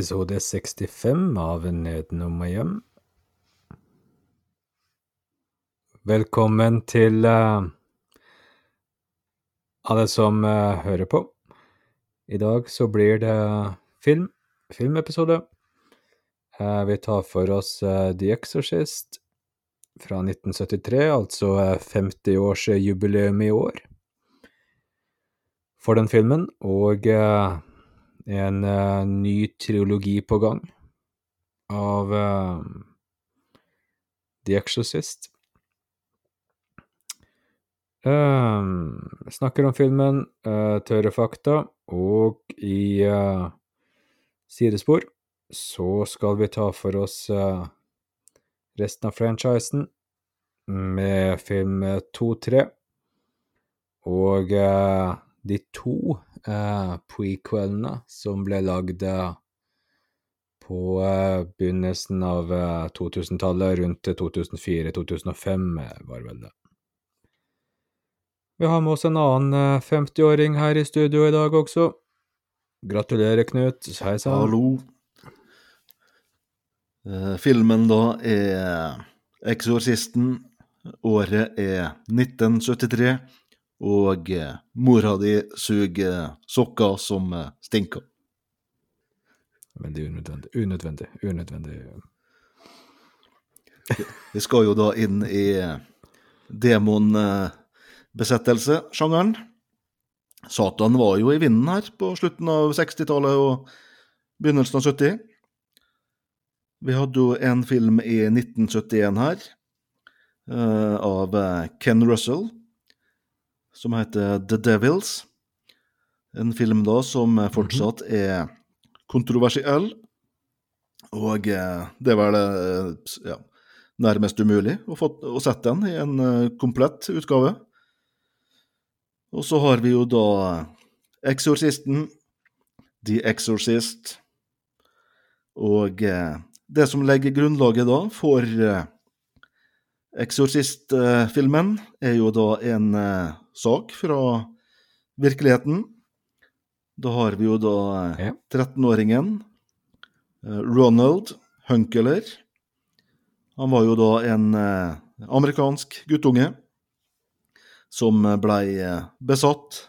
episode 65 av Nedenom og hjem. Velkommen til uh, alle som uh, hører på. I dag så blir det film, filmepisode. Uh, vi tar for oss The Exorcist fra 1973, altså 50-årsjubileum i år for den filmen, og en uh, ny trilogi på gang av uh, The Exorcist. Uh, snakker om filmen, tørre fakta, og i sidespor så skal vi ta for oss resten av franchisen med film 2-3 og de to eh, prequelene som ble lagd eh, på eh, begynnelsen av 2000-tallet, eh, rundt 2004-2005, eh, var vel det. Vi har med oss en annen 50-åring her i studio i dag også. Gratulerer, Knut. Hei sann. Hallo. Filmen da er Eksorsisten. Året er 1973 og eh, mora di suger sokker som eh, stinker. Men det er unødvendig. Unødvendig. Unødvendig. Vi skal jo da inn i eh, demonbesettelse-sjangeren. Satan var jo i vinden her på slutten av 60-tallet og begynnelsen av 70. Vi hadde jo en film i 1971 her, av Ken Russell som heter The Devils. En film da som fortsatt er kontroversiell. Og eh, det er vel eh, ja, nærmest umulig å, få, å, sette den i en eh, komplett utgave. Og så har vi jo da Eksorsisten, The Exorcist, og det som legger grunnlaget da for Eksorsistfilmen, er jo da en sak fra virkeligheten. Da har vi jo da 13-åringen eh, Ronald Hunkeler. Han var jo da en eh, amerikansk guttunge som blei eh, besatt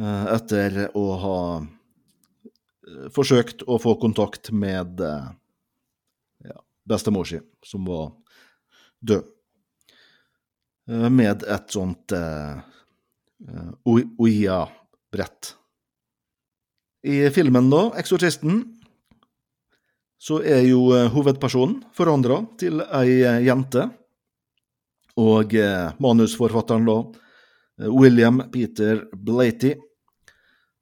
etter å ha forsøkt å få kontakt med ja, bestemor si, som var død. Eh, med et sånt uh, OIA-brett. I filmen, da, 'Eksortisten', så er jo hovedpersonen forandra til ei jente. Og manusforfatteren, da, William Peter Blaty,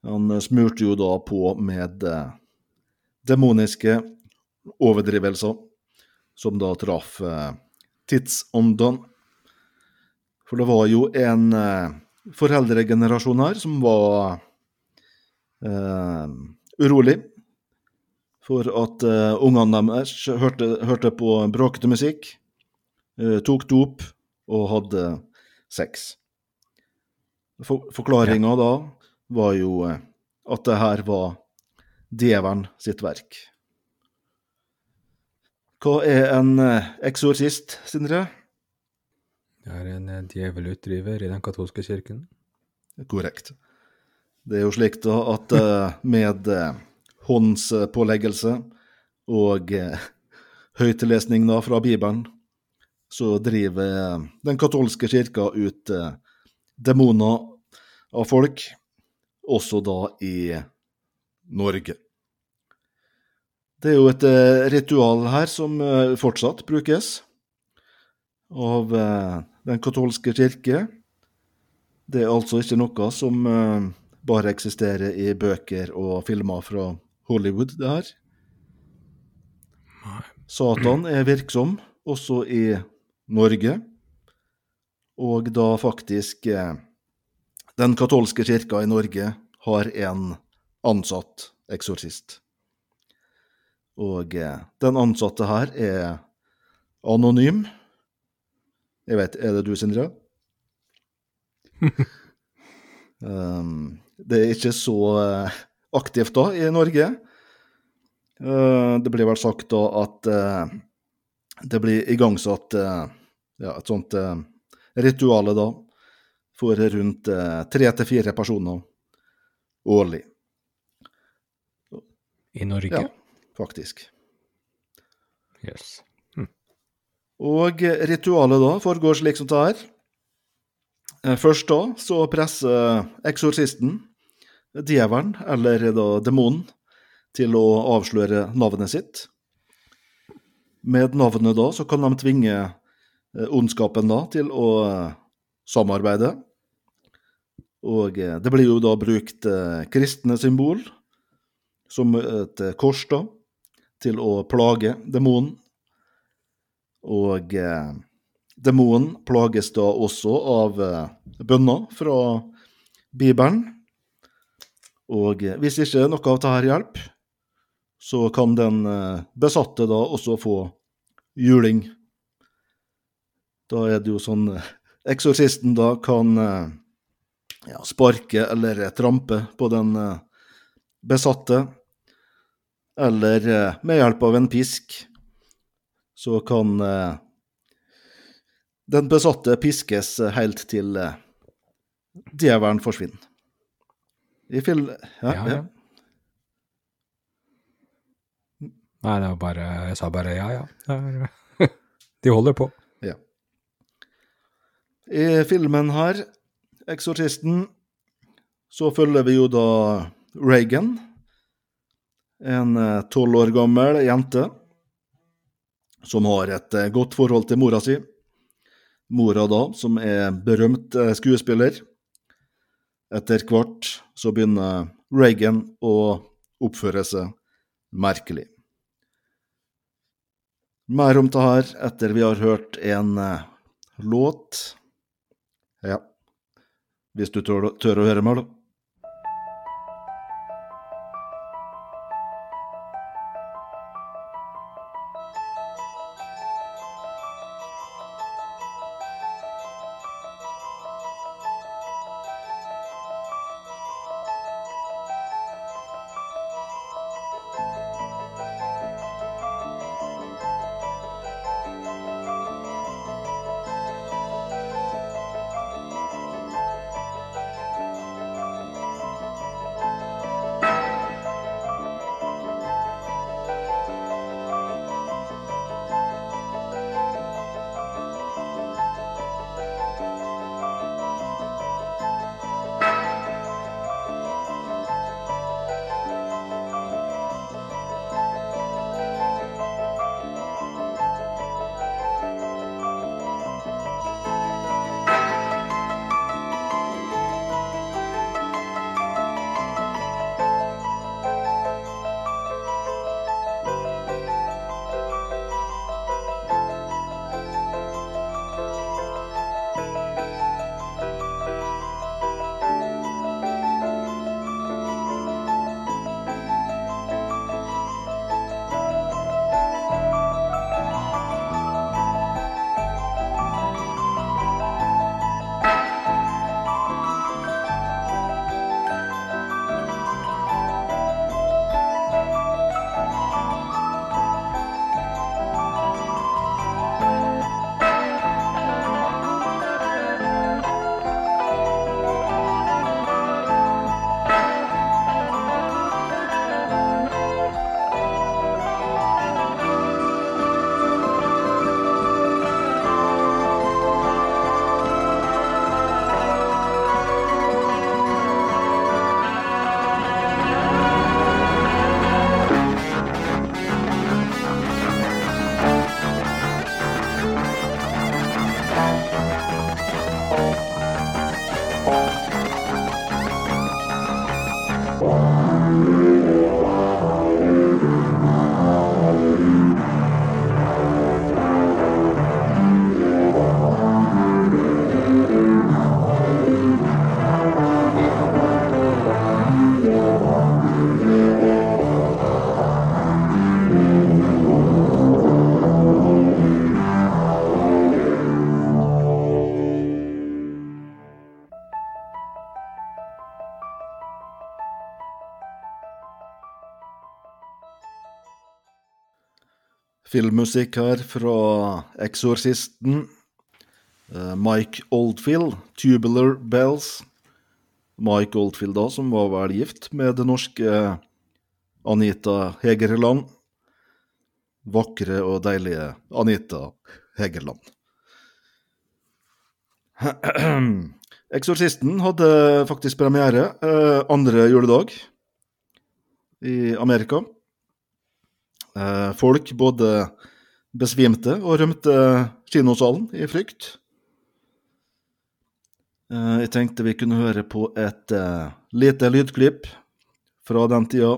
han smurte jo da på med demoniske overdrivelser, som da traff tidsånden. For det var jo en eh, foreldregenerasjon her som var eh, urolig for at eh, ungene deres hørte, hørte på bråkete musikk, uh, tok dop og hadde sex. For, Forklaringa ja. da var jo at det her var djevelen sitt verk. Hva er en eksorsist, Sindre? Det er en eh, djevelutdriver i den katolske kirken. Korrekt. Det er jo slik da at eh, med eh, håndspåleggelse og høytlesning da fra Bibelen, så driver den katolske kirka ut demoner av folk, også da i Norge. Det er jo et ritual her som fortsatt brukes av den katolske kirke. Det er altså ikke noe som bare eksisterer i bøker og filmer fra Hollywood, det her. Satan er virksom også i Norge, og da faktisk den katolske kirka i Norge har en ansatt eksorsist. Og uh, den ansatte her er anonym jeg vet, Er det du, Sindre? um, det er ikke så uh, aktivt da i Norge. Uh, Det blir vel sagt da at uh, det blir igangsatt uh, ja, et sånt uh, rituale da for rundt eh, tre til fire personer årlig. I Norge? Ja, faktisk. Yes. Og eh, ritualet da foregår slik som det her. Eh, Først da så presser eksorsisten djevelen, eller da demonen, til å avsløre navnet sitt. Med navnet da så kan de tvinge eh, ondskapen da til å eh, samarbeide. Og det blir jo da brukt kristne symbol som et kors da, til å plage demonen. Og eh, demonen plages da også av eh, bønner fra Bibelen. Og eh, hvis ikke noe av dette hjelper, så kan den eh, besatte da også få juling. Da er det jo sånn eh, Eksorsisten da kan eh, ja, sparke eller trampe på den besatte, eller eh, med hjelp av en pisk så kan eh, den besatte piskes helt til eh, djevelen forsvinner. I fil... Ja, Ja, ja. Nei, det var bare Jeg sa bare ja, ja. De holder på. Ja. I filmen her, 'Eksortisten', så følger vi jo da Reagan, en eh, tolv år gammel jente som har et eh, godt forhold til mora si. Mora da, som er berømt eh, skuespiller. Etter hvert så begynner Reagan å oppføre seg merkelig. Mer om det her etter vi har hørt en låt. Ja. Hvis du tør, tør å høre meg, da. Filmmusikk her fra Eksorsisten. Eh, Mike Oldfield, 'Tubular Bells'. Mike Oldfield, da, som var vel gift med det norske Anita Hegerland. Vakre og deilige Anita Hegerland. Eksorsisten hadde faktisk premiere eh, andre juledag i Amerika. Eh, folk både besvimte og rømte kinosalen i frykt. Eh, jeg tenkte vi kunne høre på et eh, lite lydklipp fra den tida,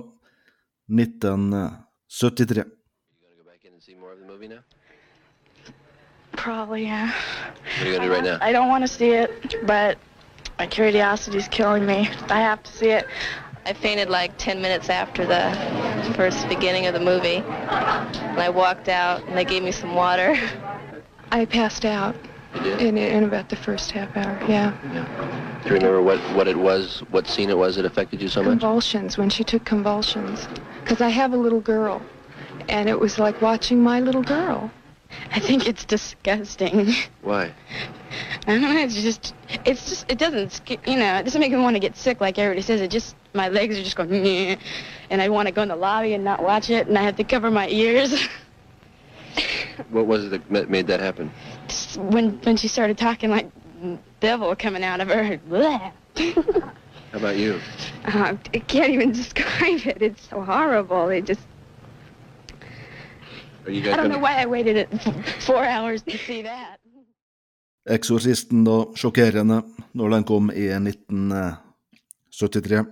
1973. go back in and see more of the movie now? Probably, yeah. What are you gonna do right now? I don't want to see it, but my curiosity's killing me. I have to see it. I fainted like 10 minutes after the first beginning of the movie. And I walked out and they gave me some water. I passed out in, in about the first half hour, yeah. Do you remember what, what it was, what scene it was that affected you so much? Convulsions, when she took convulsions. Because I have a little girl, and it was like watching my little girl. I think it's disgusting. Why? I don't know. It's just, it's just, it doesn't, you know, it doesn't make me want to get sick like everybody says. It just, my legs are just going, Nyeh. and I want to go in the lobby and not watch it, and I have to cover my ears. What was it that made that happen? Just when when she started talking like devil coming out of her. Bleh. How about you? uh, I can't even describe it. It's so horrible. It just, I guys don't know why I waited it four hours to see that. Eksorsisten, da, sjokkerende, når den kom i 1973.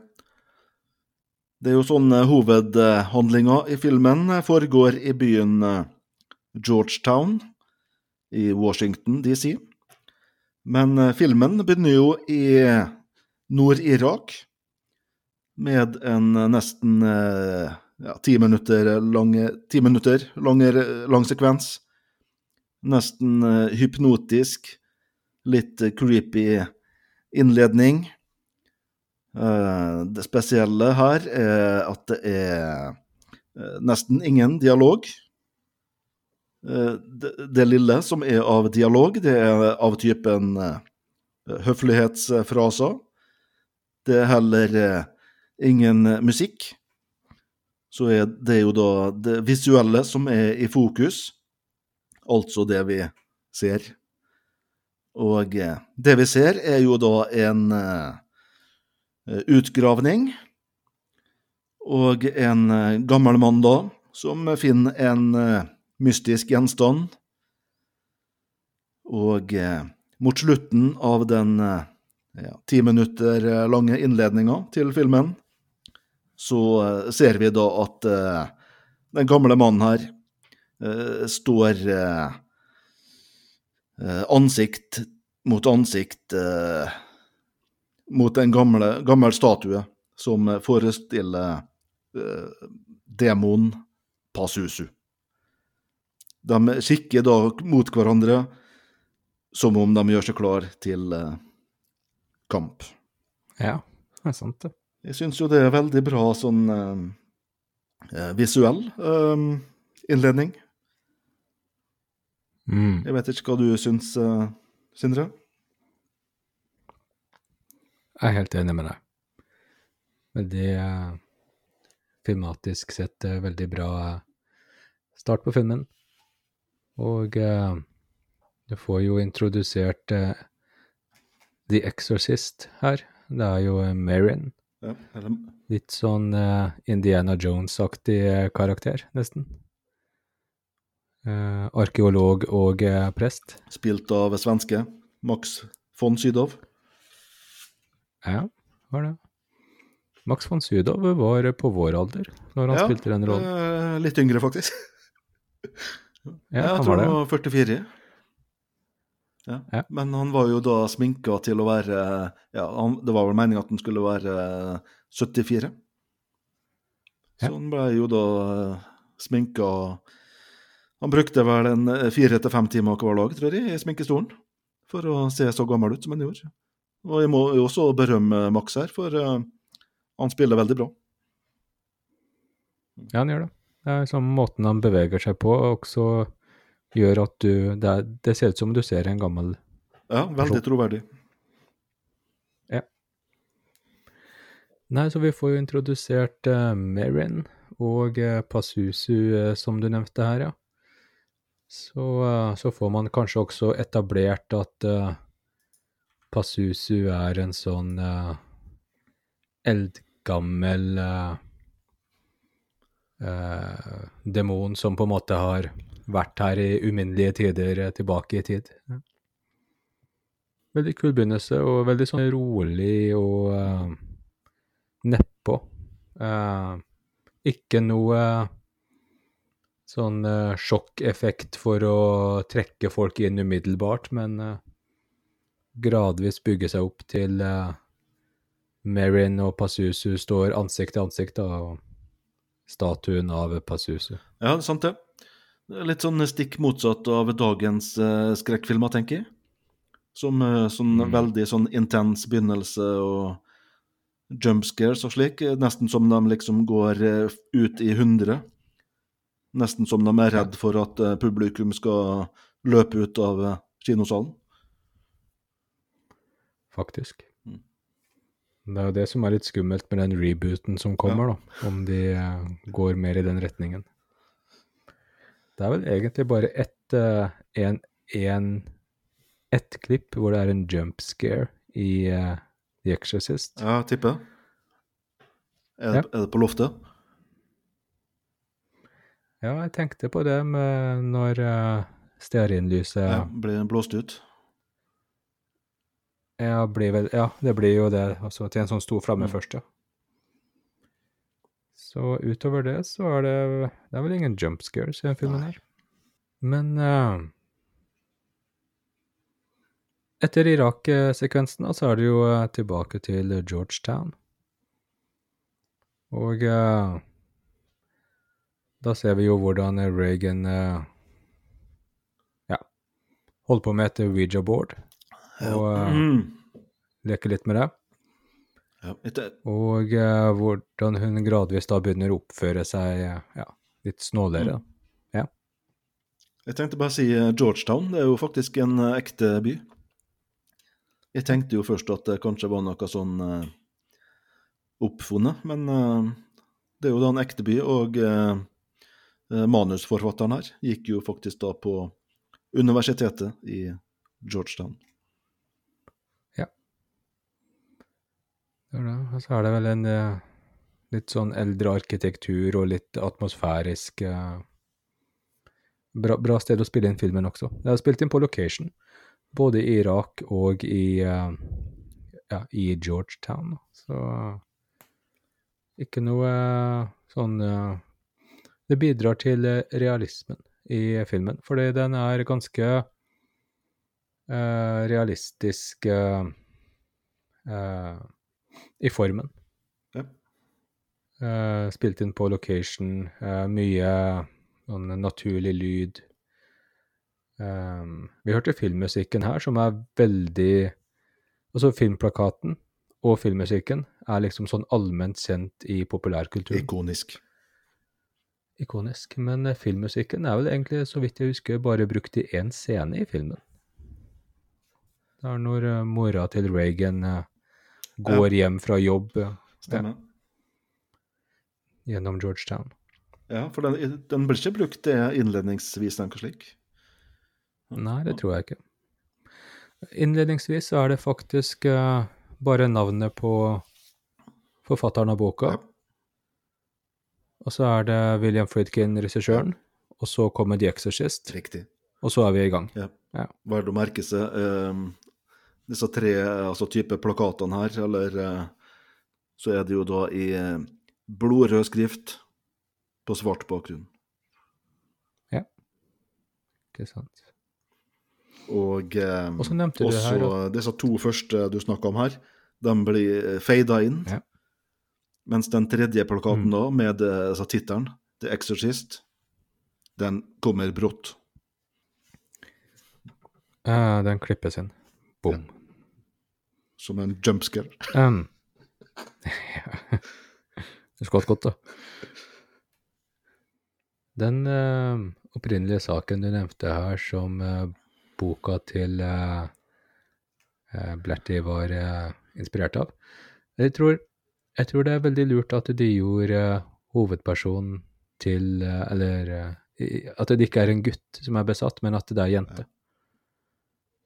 Det er jo sånn eh, hovedhandlinga i filmen eh, foregår i byen eh, Georgetown i Washington DC. Men eh, filmen begynner jo i Nord-Irak med en eh, nesten eh, ja, ti minutter lang, ti minutter lang, lang sekvens. Nesten eh, hypnotisk, litt eh, creepy innledning. Eh, det spesielle her er at det er eh, nesten ingen dialog. Eh, det, lille som er av dialog, det er av typen eh, høflighetsfraser. Det er heller eh, ingen eh, musikk. Så er det jo da det visuelle som er i fokus, altså det vi ser. Og eh, det vi ser, er jo da en eh, utgravning. Og en eh, gammel mann da, som finner en mystisk gjenstand. Og mot slutten av den ja, ti minutter lange innledninga til filmen, så eh, ser vi da at eh, den gamle mannen her eh, står ansikt mot ansikt mot en gamle, gammel statue som forestiller eh, demon Pasusu. De kikker da mot hverandre som om de gjør seg klar til kamp. Ja, det er sant, det. Jeg syns jo det er veldig bra sånn eh, eh, visuell eh, innledning. Mm. Jeg vet ikke hva du syns, eh, Sindre? Jeg er helt enig med deg. Veldig eh, filmatisk sett eh, veldig bra eh, start på filmen. Og eh, du får jo introdusert The Exorcist her. Det er jo Marion. Ja, eller, Litt sånn uh, Indiana Jones-aktig eh, karakter, nesten. Uh, arkeolog og uh, prest. spilt av svenske Max von Sydow. Ja, var det. Max von Sydow var på vår alder når han Ja, spilte den rollen. litt yngre, faktisk. Ja, jeg tror han var 44. Ja. Ja. Men han var jo da sminka til å være ja, han, Det var vel meninga at han skulle være eh, 74. Så Ja. han ble jo da uh, sminka Han brukte vel en eh, fire til fem timer hver dag, tror jeg, i sminkestolen. For å se så gammel ut som han gjorde. Og jeg må jo også berømme Max her, for eh, han spiller veldig bra. Ja, han gjør det. Det er sånn måten han beveger seg på, også gjør at du Det, er, det ser ut som du ser en gammel Ja, veldig troverdig. Ja. Nei, så vi får jo introdusert uh, Merin og uh, Pasusu, uh, som du nevnte her, ja. Så, uh, så får man kanskje også etablert at Passusu er en sånn eldgammel uh, demon som på en måte har vært her i uminnelige tider uh, tilbake i tid. Veldig kul begynnelse, og veldig sånn rolig og eh, nedpå. Eh, ikke noe sånn eh, sjokkeffekt for å trekke folk inn umiddelbart, men uh, gradvis bygge seg opp til uh, Merin og Passusu står ansikt til ansikt, da, og statuen av Passusu. Ja, sant det. Litt sånn stikk motsatt av dagens eh, skrekkfilmer, tenker jeg. Som eh, sånn Mm. veldig sånn intens begynnelse og jumpscares og slik. Nesten som de liksom går eh, ut i hundre. Nesten som de er redd for at eh, publikum skal løpe ut av kinosalen. faktisk. Det er jo det som er litt skummelt med den rebooten som kommer, da, om de eh, går mer i den retningen. Det er vel egentlig bare ett eh, en, en, et klipp hvor det er en jump scare i uh, The Exorcist. Ja, tipper. Er, Ja. er det på loftet? Ja, jeg tenkte på det med når uh, stearinlyset Ja, blir blåst ut? Ja, blir vel, ja, det blir jo det, altså til en sånn stor flamme Mm. først, ja. Så utover det så er det Det er vel ingen jump scares i den filmen her. Men uh, etter Irak-sekvensen så er det jo uh, tilbake til Georgetown. Og uh, da ser vi jo hvordan Reagan ja, holder på med et Ouija-board og eh, Mm. leker litt med det. Ja, Og eh, hvordan hun gradvis da begynner å oppføre seg ja, litt snålere. Jeg tenkte bare å si eh, Georgetown. Det er jo faktisk en ekte by. Jeg tenkte jo først at det kanskje var noe sånn oppfunnet, men det er jo da en ekte by, og manusforfatteren her gikk jo faktisk da på universitetet i Georgetown. Det er det. Og så er det vel en eh, litt sånn eldre arkitektur og litt atmosfærisk eh, bra, bra sted å spille inn filmen også. Det er spilt inn på location, både i Irak og i, eh, ja, i Georgetown. Så ikke noe sånn Det bidrar til realismen i filmen, fordi den er ganske uh, realistisk uh, i formen. Ja. Uh, spilt inn på location, Uh, mye sånn naturlig lyd. Um, vi hørte filmmusikken her, som er veldig Altså, filmplakaten og filmmusikken er liksom sånn allment kjent i populærkulturen. Ikonisk. Ikonisk. Men filmmusikken er vel egentlig, så vidt jeg husker, bare brukt i én scene i filmen. Det er når mora til Reagan eh, går hjem fra jobb Stemmer. gjennom Georgetown. Ja, for den, den blir ikke brukt det innledningsvis, noe slik. Nei, det tror jeg ikke. Innledningsvis så er det faktisk uh, bare navnet på forfatteren av boka. Ja. Og så er det William Friedkin, regissøren. Og så kommer The Exorcist. Riktig. Og så er vi i gang. Verdt å merke seg eh, disse tre altså type plakatene her, eller eh, så er det jo da i eh, blodrød skrift på svart bakgrunn. Ja, Ikke sant? Og, eh, Og så nevnte du også her og... disse to første du snakka om her, de blir fada inn. Ja. Mens den tredje plakaten Mm. da, med altså tittelen, The Exorcist, den kommer brått. Uh, den klippes inn. Bom. Som en jumpscare. Um, det skvatt godt, da. Den uh, opprinnelige saken du nevnte her, som uh, boka til uh, eh, Blatty var eh, inspirert av jeg tror, jeg tror det er veldig lurt at de gjorde eh, hovedpersonen til Eller at det ikke er en gutt som er besatt, men at det er jente.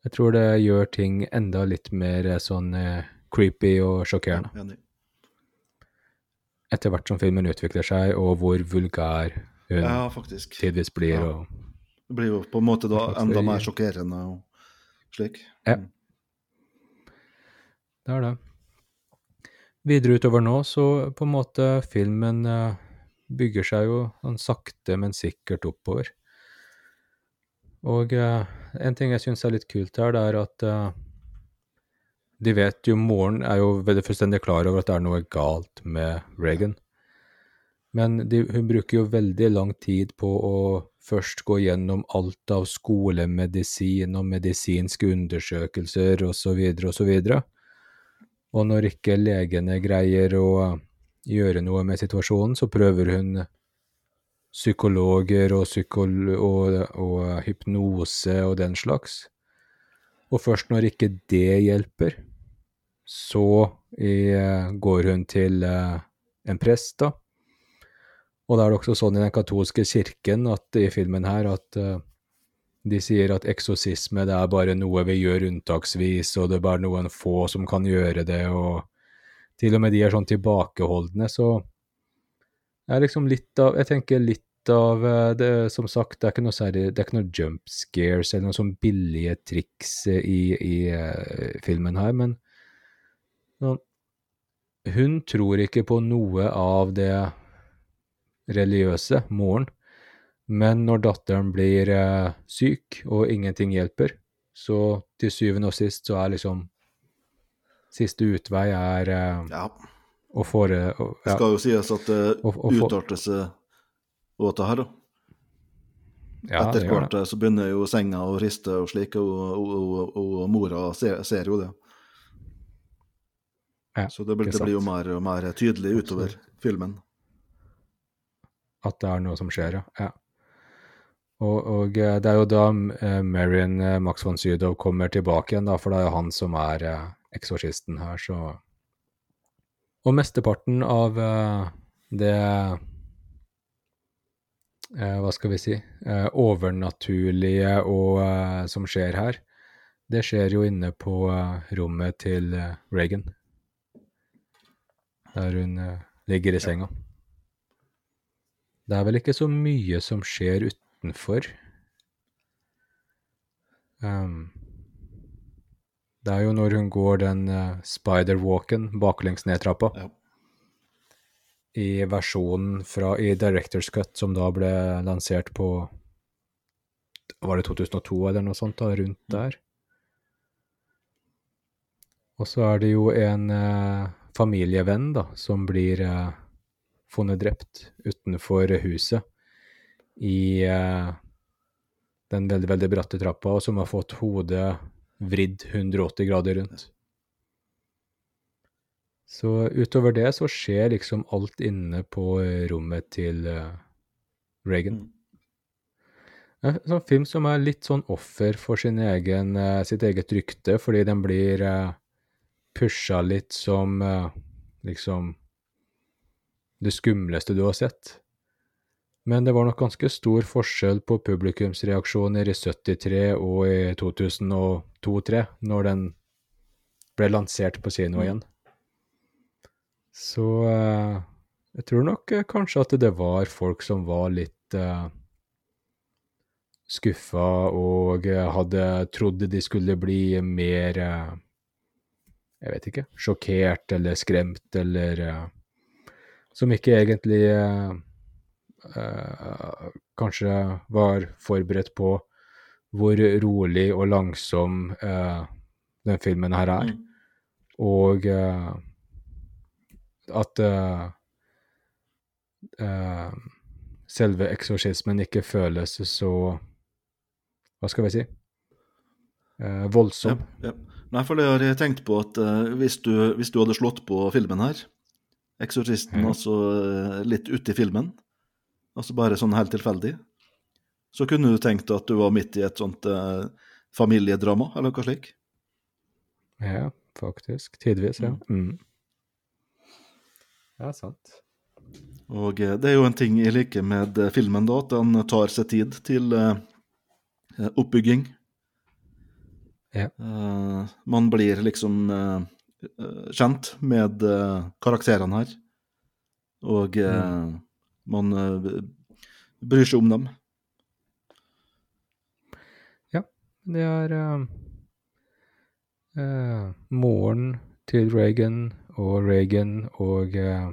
Jeg tror det gjør ting enda litt mer eh, sånn eh, creepy og sjokkerende etter hvert som filmen utvikler seg, og hvor vulgær hun Ja, tidvis blir. Ja. og Det blir jo på en måte da enda mer sjokkerende og slik. Ja. Mm. Det er det. Videre utover nå, så på en måte filmen eh, bygger seg jo sånn sakte, men sikkert oppover. Og uh, en ting jeg syns er litt kult her, det er at uh, de vet jo Moren er jo veldig fullstendig klar over at det er noe galt med Reagan. Men de, hun bruker jo veldig lang tid på å først gå gjennom alt av skolemedisin og medisinske undersøkelser osv. osv. Og når ikke legene greier å gjøre noe med situasjonen, så prøver hun psykologer og, psykolo og, og hypnose og den slags. Og først når ikke det hjelper, så eh, går hun til eh, en prest, da. Og da er det også sånn i den katolske kirken at i filmen her at eh, de sier at eksosisme det er bare noe vi gjør unntaksvis, og det er bare noen få som kan gjøre det, og til og med de er sånn tilbakeholdne, så det er liksom litt av Jeg tenker litt av eh, det, Som sagt, det er ikke noe særlig Det er ikke noe jump scares eller noen sånn billige triks eh, i, i eh, filmen her, men sånn, hun tror ikke på noe av det religiøse, moren. Men når datteren blir eh, syk og ingenting hjelper, så til syvende og sist så er liksom Siste utvei er eh, Ja. Å får Det ja, skal jo sies at det Og- og få- utarter seg åt det her, da. ja, Etter hvert eh, så begynner jo senga å riste og slik, og, og, og, og mora ser, ser jo det. Ja, så det, blir- det blir jo mer og mer tydelig utover filmen. At det er noe som skjer, ja. ja. Og, og eh, det er jo da eh, Marion eh, Max von Sydow kommer tilbake igjen, da, for det er jo han som er eh, eksorsisten her, så Og mesteparten av eh, det eh, Hva skal vi si eh, overnaturlige og som skjer her, det skjer jo inne på rommet til Reagan. Der hun ligger i senga. Det er vel ikke så mye som skjer utenfor. Ehm, det er jo når hun går den uh, spider-walken baklengs ned trappa, Ja. i versjonen fra i Directors Cut, som da ble lansert på Var det 2002 eller noe sånt, da, rundt der? Og så er det jo en uh, familievenn, da, som blir uh, funnet drept utenfor huset i den veldig, veldig bratte trappa, og som har fått hodet vridd 180 grader rundt. Så utover det så skjer liksom alt inne på eh, rommet til eh, Reagan. En sånn film som er litt sånn offer for sin egen, eh, sitt eget rykte, fordi den blir pusha litt som liksom det skumleste du har sett. Men det var nok ganske stor forskjell på publikumsreaksjoner i 73 og i 2002-2003, når den ble lansert på kino igjen. Så eh, jeg tror nok eh, kanskje at det var folk som var litt eh, skuffa og hadde trodd de skulle bli mer eh, Jeg vet ikke sjokkert eller skremt eller eh, Som ikke egentlig eh, eh, kanskje var forberedt på hvor rolig og langsom eh, den filmen her er. Og eh, at eh, eh, selve eksorsismen ikke føles så Hva skal vi si? Eh, voldsom. Ja, ja. Nei, for det har jeg tenkt på at hvis, du, hvis du hadde slått på filmen her, 'Eksorsisten', mm. altså litt uti filmen, altså bare sånn helt tilfeldig, så kunne du tenkt at du var midt i et sånt eh, familiedrama, eller noe slik. Ja, faktisk. Tidvis, ja. Mm. Ja, sant. Og eh, det er jo en ting jeg liker med eh, filmen, da, at den tar seg tid til eh, oppbygging. Ja. Eh, man blir liksom eh, eh, kjent med eh, karakterene her. Og eh, man eh, bryr seg om dem. Ja, Det er uh, uh, moren til Reagan og Reagan og uh,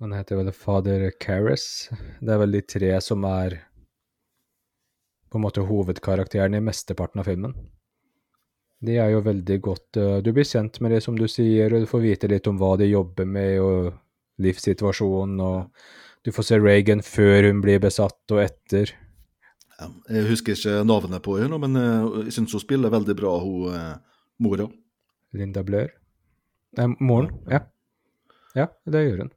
Han heter vel fader Karras. Det er vel de tre som er på en måte hovedkarakteren i mesteparten av filmen. De er jo veldig godt Du blir kjent med det, som du sier, og du får vite litt om hva de jobber med, og livssituasjonen, og du får se Reagan før hun blir besatt, og etter. Ja, jeg husker ikke navnet på henne, men eh, jeg syns hun spiller veldig bra, hun eh, mora. Linda Blair. Nei, moren. Ja. Ja, det gjør hun.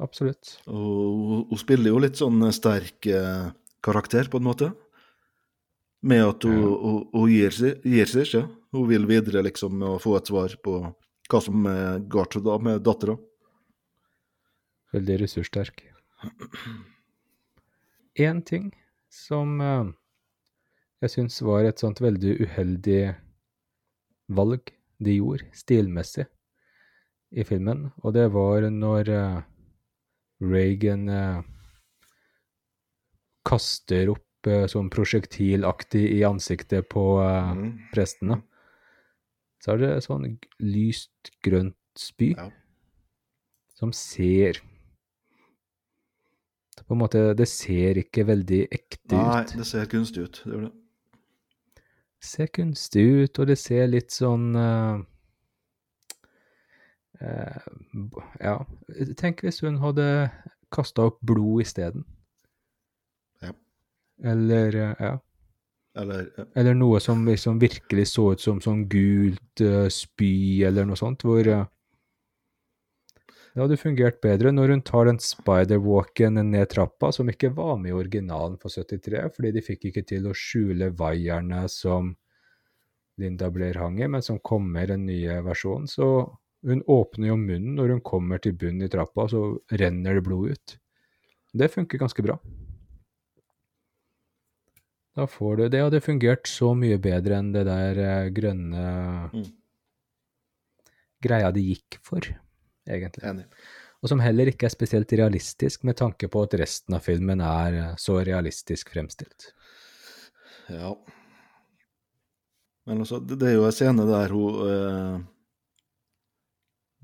Absolutt. Og hun- spiller jo litt sånn sterk eh, karakter, på en måte. Med at hun, Ja. hun, hun gir, seg, gir seg ikke. Hun vil videre liksom få et svar på hva som galt da med dattera. Veldig ressurssterk. Én ting som eh, jeg syns var et sånt veldig uheldig valg de gjorde, stilmessig, i filmen, og det var når eh, Reagan eh, kaster opp sånn prosjektilaktig i ansiktet på Mhm. prestene. Så er det sånn lyst grønt spy Ja. som ser På en måte, det ser ikke veldig ekte Nei, ut. det ser kunstig ut. Det gjør det. Ser kunstig ut, og det ser litt sånn uh, uh, Ja, tenk hvis hun hadde kasta opp blod isteden. Ja. Eller uh, Ja. Eller ja. Eller noe som liksom virkelig så ut som sånn gult spy, eller noe sånt, hvor det hadde fungert bedre når hun tar den spider-walken ned trappa, som ikke var med i originalen for 73, fordi de fikk ikke til å skjule vaierne som Linda Blair hang i, men som kommer i den nye versjonen. Så hun åpner jo munnen når hun kommer til bunnen i trappa, så renner det blod ut. Det funker ganske bra. Da får du Det hadde fungert så mye bedre enn det der eh, grønne Mm. greia de gikk for, egentlig. Enig. Og som heller ikke er spesielt realistisk, med tanke på at resten av filmen er eh, så realistisk fremstilt. Ja. Men også, det er jo en scene der hun eh,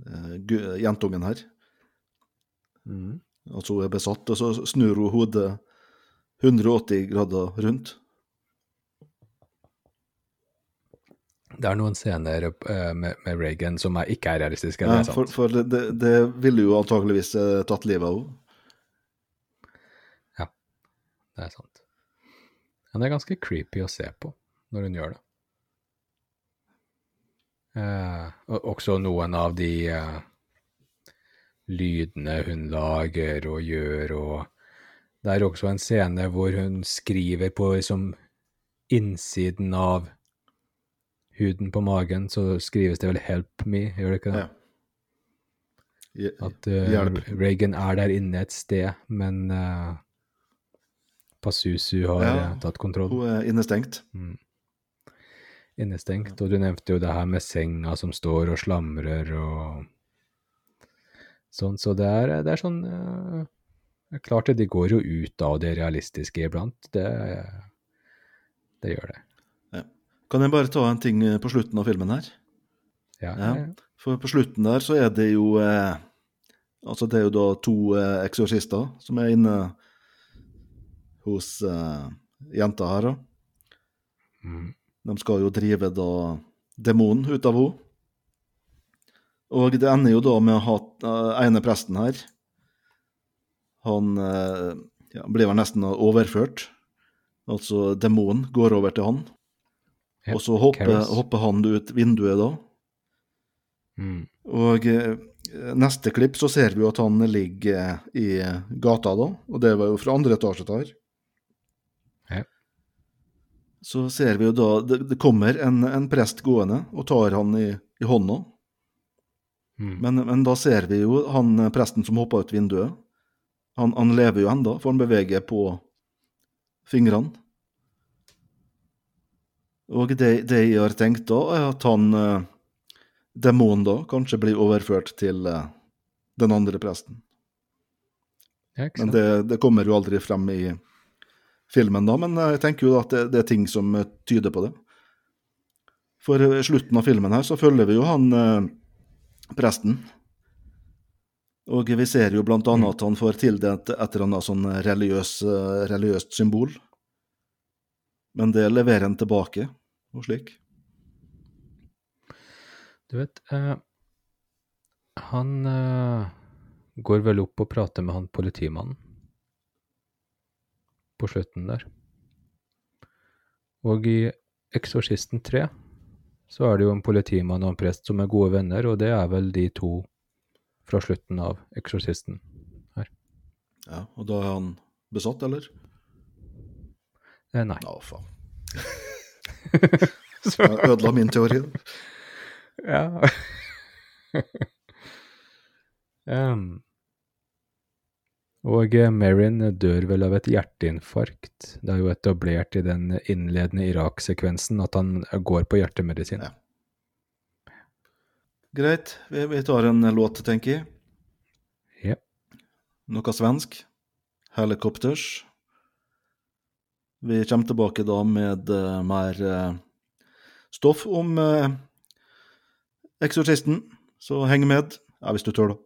eh, Jentungen her, altså hun er besatt, og så snur hun hodet 180 grader rundt. Det er noen scener eh, med, med Reagan som er, ikke er realistiske, det er for for det, det, det ville jo antageligvis eh, tatt livet av henne. Ja, Det er sant. Men det er ganske creepy å se på når hun gjør det. Eh, og også noen av de eh, lydene hun lager og gjør, og det er også en scene hvor hun skriver på liksom innsiden av huden på magen, så skrives det vel 'help me', gjør det ikke det? Ja. Je- At uh, Reagan er der inne et sted, men uh, Pasusu har Ja, eh, tatt kontroll. Hun er innestengt. Mm. Innestengt. Og du nevnte jo det her med senga som står og slamrer og sånn. Så det er, det er sånn uh, Klart det, de går jo ut av det realistiske iblant. Det, det gjør det. Kan jeg bare ta en ting eh, på slutten av filmen her? Ja. Ja. ja. For på slutten der så er det jo eh, Altså det er jo da to eh, eksorsister som er inne hos eh, jenta her, da. Mm. De skal jo drive da demonen ut av henne. Og det ender jo da med at uh, ene presten her Han eh, ja, blir vel nesten overført. Altså demonen går over til han. Og så hopper, hopper han ut vinduet da. Mm. Og eh, eh, neste klipp så ser vi jo at han ligger i gata, da. Og det var jo fra andre etasje der. Ja. Så ser vi jo da Det, det kommer en, en prest gående og tar han i, i hånda. Mm. Men, men da ser vi jo han eh, presten som hoppa ut vinduet. Han, han lever jo enda, for han beveger på fingrene. Og det, det jeg har tenkt da, er at han eh, demonen da kanskje blir overført til eh, den andre presten. Ja, Men det, det kommer jo aldri frem i filmen da, men jeg tenker jo at det, det er ting som eh, tyder på det. For i slutten av filmen her så følger vi jo han eh, presten. Og vi ser jo blant annet at han får tildelt et eller annet sånn religiøs, eh, religiøst symbol. Men det leverer han tilbake, og slik. Du vet, eh, han eh, går vel opp og prater med han politimannen på slutten der. Og i Eksorsisten 3 så er det jo en politimann og en prest som er gode venner, og det er vel de to fra slutten av Eksorsisten. her. Ja, Og da er han besatt, eller? Eh, nei. Ja, faen. Jeg ødela min teori. Ja. um. og Merrin dør vel av et hjerteinfarkt. Det er jo etablert i den innledende Irak-sekvensen at han går på hjertemedisin. Ja. Greit, vi, vi tar en låt, tenker jeg. Ja. Noe svensk. Helicopters. Vi kommer tilbake da med uh, mer uh, stoff om uh, Eksorsisten, så heng med, ja, hvis du tør, da.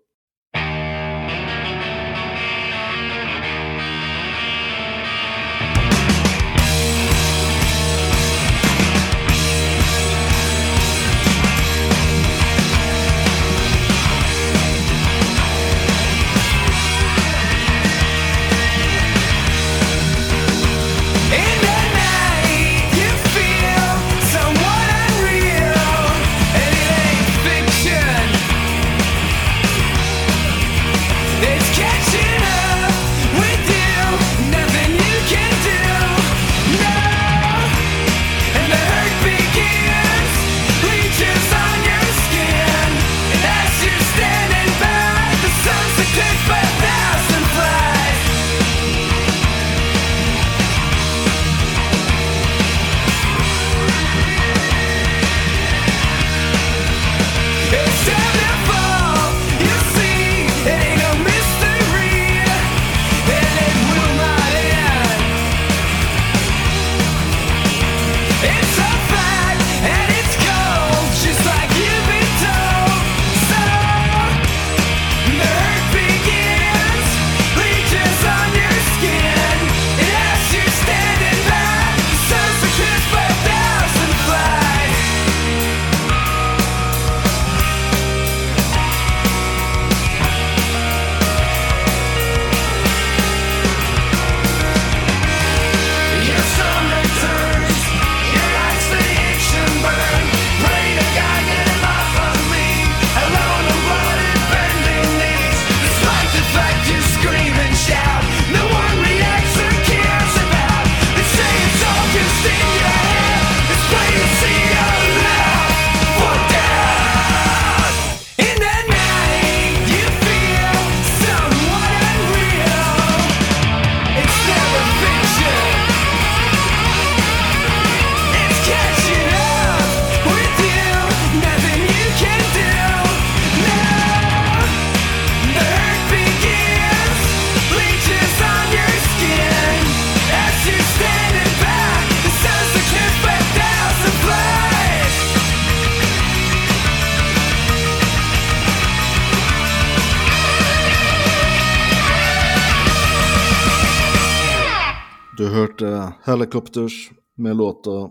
Du hørte Helicopters med låta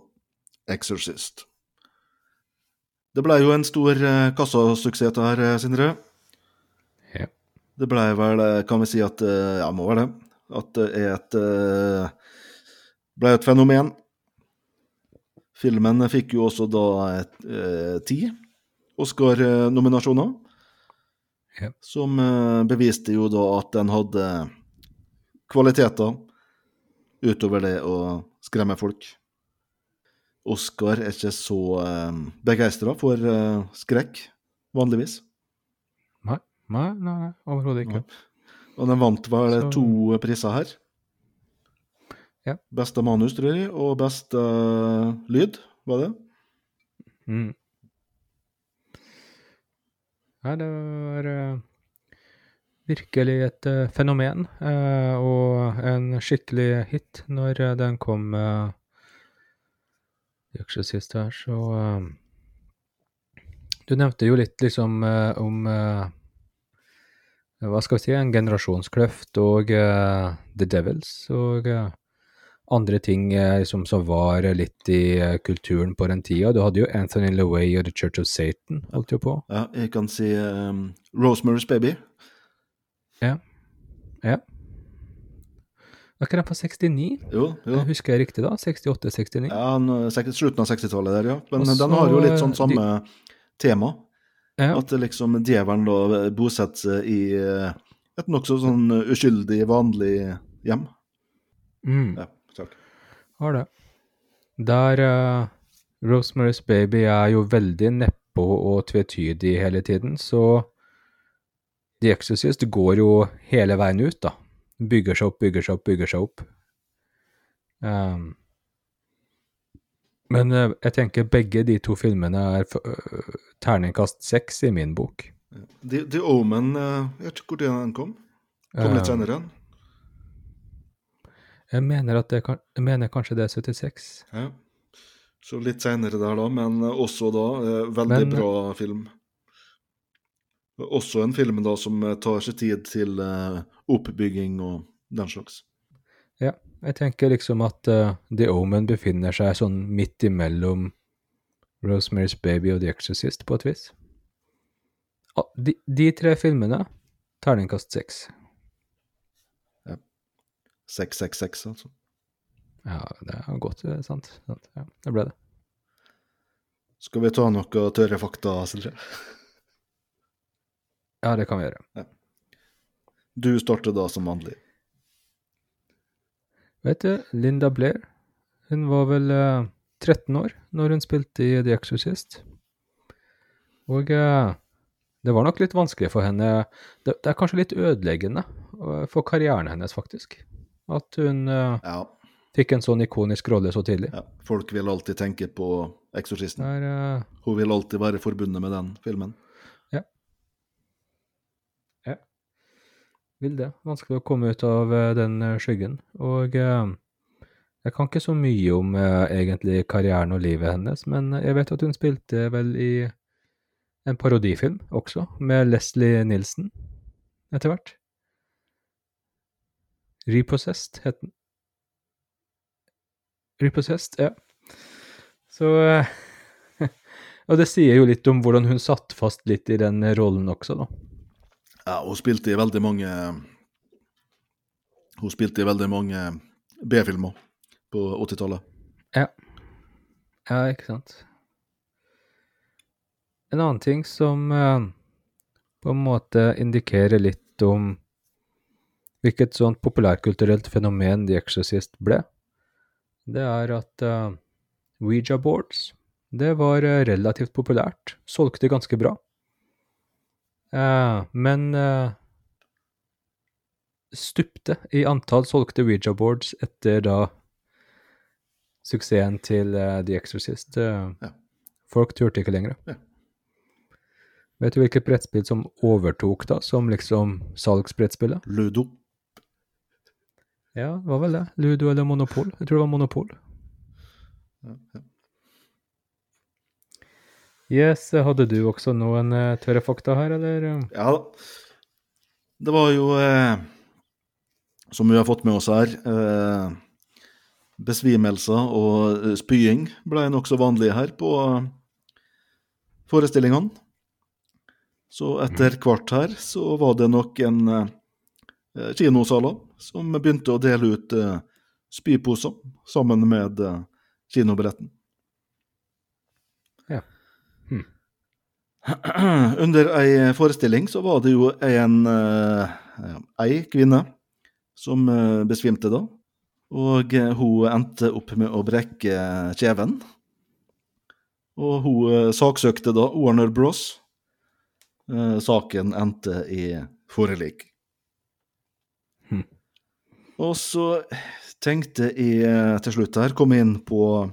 Exorcist. Det ble jo en stor eh, kassasuksess det her, eh, Sindre. Ja. Det ble vel, eh, kan vi si at Ja, må være det. At det er et Blei ble et fenomen. Filmen fikk jo også da ti Oscar-nominasjoner. Ja. som beviste jo da at den hadde kvaliteter utover det å skremme folk. Oskar er ikke så eh, begeistra for eh, skrekk, vanligvis. Nei, nei, nei, nei overhodet ikke. Og den vant vel Så- to priser her. Ja. Beste manus, tror jeg, og beste uh, lyd, var det? Mm. Nei, det var eh, virkelig et eh, fenomen, eh, og en skikkelig hit når eh, den kom uh, Ikke sist her, så Du nevnte jo litt liksom om Hva skal vi si, en generasjonskløft og uh, The Devils og uh, andre ting uh, liksom, som var litt i kulturen på den tida. Du hadde jo Anthony LaWay og The Church of Satan, holdt jo på. Ja, jeg kan si um, Rosemary's Baby. Ja. ja. Var ikke den fra 69? Jo, jo. Jeg Husker jeg riktig da? 68-69? Ja, slutten av 60-tallet der, ja. Men Også, den har jo litt sånn de- samme tema. Ja. At liksom djevelen da bosetter seg i eh, et nokså sånn uskyldig, vanlig hjem. Mm. Ja, takk. Har det. Der uh, Rosemary's Baby er jo veldig nedpå og tvetydig hele tiden, så The Exorcist går jo hele veien ut, da. Bygger seg opp, bygger seg opp, bygger seg opp. Um, men eh, jeg tenker begge de to filmene er øh, terningkast seks i min bok. The, The Omen, eh, jeg vet ikke hvor den kom. Kom litt senere? senere. Jeg mener at det kan, jeg mener kanskje det er 76. Ja. Så litt senere der, da, men også da eh, veldig Men- bra film. Også en film da som eh, tar seg tid til eh, oppbygging og den slags. Ja, jeg tenker liksom at uh, The Omen befinner seg sånn midt imellom Rosemary's Baby og The Exorcist, på et vis. Ah, De, de tre filmene, terningkast seks. 666, altså. Ja, det er godt, det sant. sant. Ja, det ble det. Skal vi ta noe tørre fakta, Silje? Ja, det kan vi gjøre. Du starter da som vanlig. Vet du, Linda Blair, hun var vel uh, 13 år når hun spilte i The Exorcist. Og uh, det var nok litt vanskelig for henne. Det, det er kanskje litt ødeleggende eh, for karrieren hennes, faktisk. At hun eh, Ja, fikk en sånn ikonisk rolle så tidlig. ja. Folk vil alltid tenke på Exorcisten. Der, er eh, Hun vil alltid være forbundet med den filmen. Vil det. Vanskelig å komme ut av eh, den eh, skyggen. Og eh, jeg kan ikke så mye om egentlig karrieren og livet hennes, men jeg vet at hun spilte vel i en parodifilm også, med Leslie Nielsen etter hvert. Repossessed het den. Repossessed, ja. Så Og det sier jo litt om hvordan hun satt fast litt i den rollen også, da. Ja, hun spilte i veldig mange Hun spilte i veldig mange B-filmer på 80-tallet. Ja. Ja, ikke sant. En annen ting som eh, på en måte indikerer litt om hvilket sånt populærkulturelt fenomen The Exorcist ble, det er at uh, Ouija boards, det var eh, relativt populært, solgte ganske bra. Eh, men eh, stupte i antall solgte Ouija boards etter da suksessen til eh, The Exorcist. eh, Ja. Folk turte ikke lenger. Ja. Vet du hvilket brettspill som overtok da, som liksom salgsbrettspillet? Ludo. Ja, det var vel det. Ludo eller Monopol. Jeg tror det var Monopol. Ja, ja. Yes, hadde du også noen eh, tørre fakta her, eller? Ja da. Det var jo, eh, som vi har fått med oss her, eh, besvimelser og eh, spying ble nokså vanlige her på eh, forestillingene. Så etter hvert her så var det nok en eh, kinosaler som begynte å dele ut eh, spyposer sammen med eh, kinobilletten. Ja. Hm. Under ei forestilling så var det jo en eh, ei kvinne som eh, besvimte da. Og eh, hun endte opp med å brekke kjeven. Og hun saksøkte da Warner Bros. Saken endte i forelik. Hm. Og så tenkte jeg til slutt her komme inn på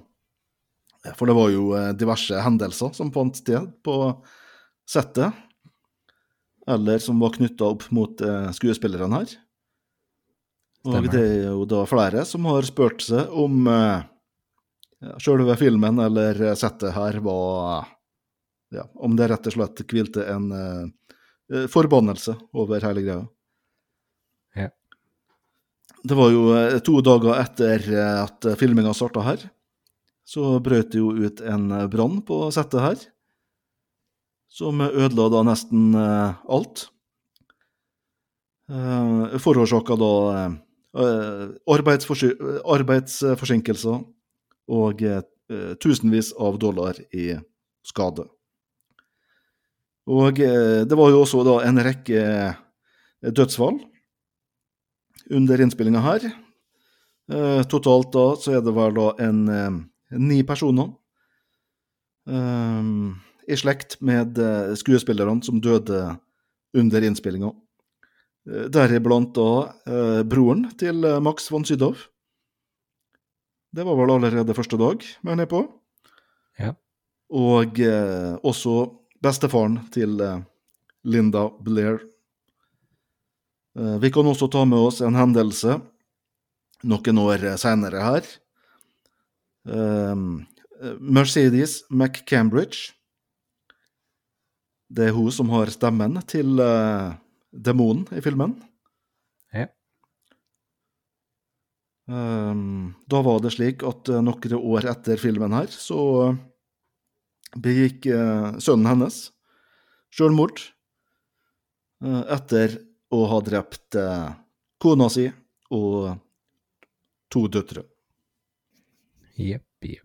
For det var jo diverse hendelser som fant sted på settet. Eller som var knytta opp mot eh, skuespillerne her. Og det er jo da flere som har spurt seg om eh, sjølve filmen eller settet her var ja, Om det rett og slett hvilte en eh, forbannelse over hele greia. Ja. Det var jo eh, to dager etter eh, at filminga starta her, så brøt det jo ut en brann på settet her. Som ødela da nesten eh, alt. Uh, Forårsaka da eh, arbeidsforsinkelser og eh, tusenvis av dollar i skade. Og eh, det var jo også da en rekke eh, dødsfall under innspillinga her. Eh, totalt da så er det vel da en eh, ni personer eh, i slekt med eh, skuespillerne som døde under innspillinga. Eh, Deriblant da eh, broren til Max von Sydow. Det var vel allerede første dag, mener jeg på. Ja. Og eh, også bestefaren til eh, Linda Blair. Eh, vi kan også ta med oss en hendelse noen år senere her. Mercedes McCambridge. Det er hun som har stemmen til uh, demonen i filmen. Ja. Um, da var det slik at uh, noen år etter filmen her, så begikk uh, sønnen hennes selvmord eh, etter å ha drept eh, kona si og to døtre. Jepp, jepp.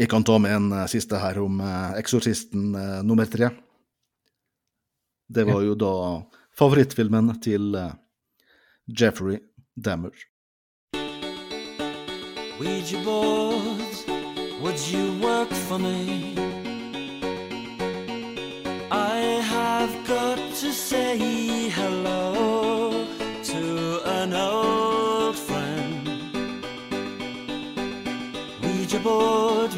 Jeg kan ta med en eh, siste her om eh, Eksorsisten eh, nummer tre. Det var jo da favorittfilmen til eh, Jeffrey Dammer. Ouija board, would you work for me? I have got to say hello to an old friend. Ouija board,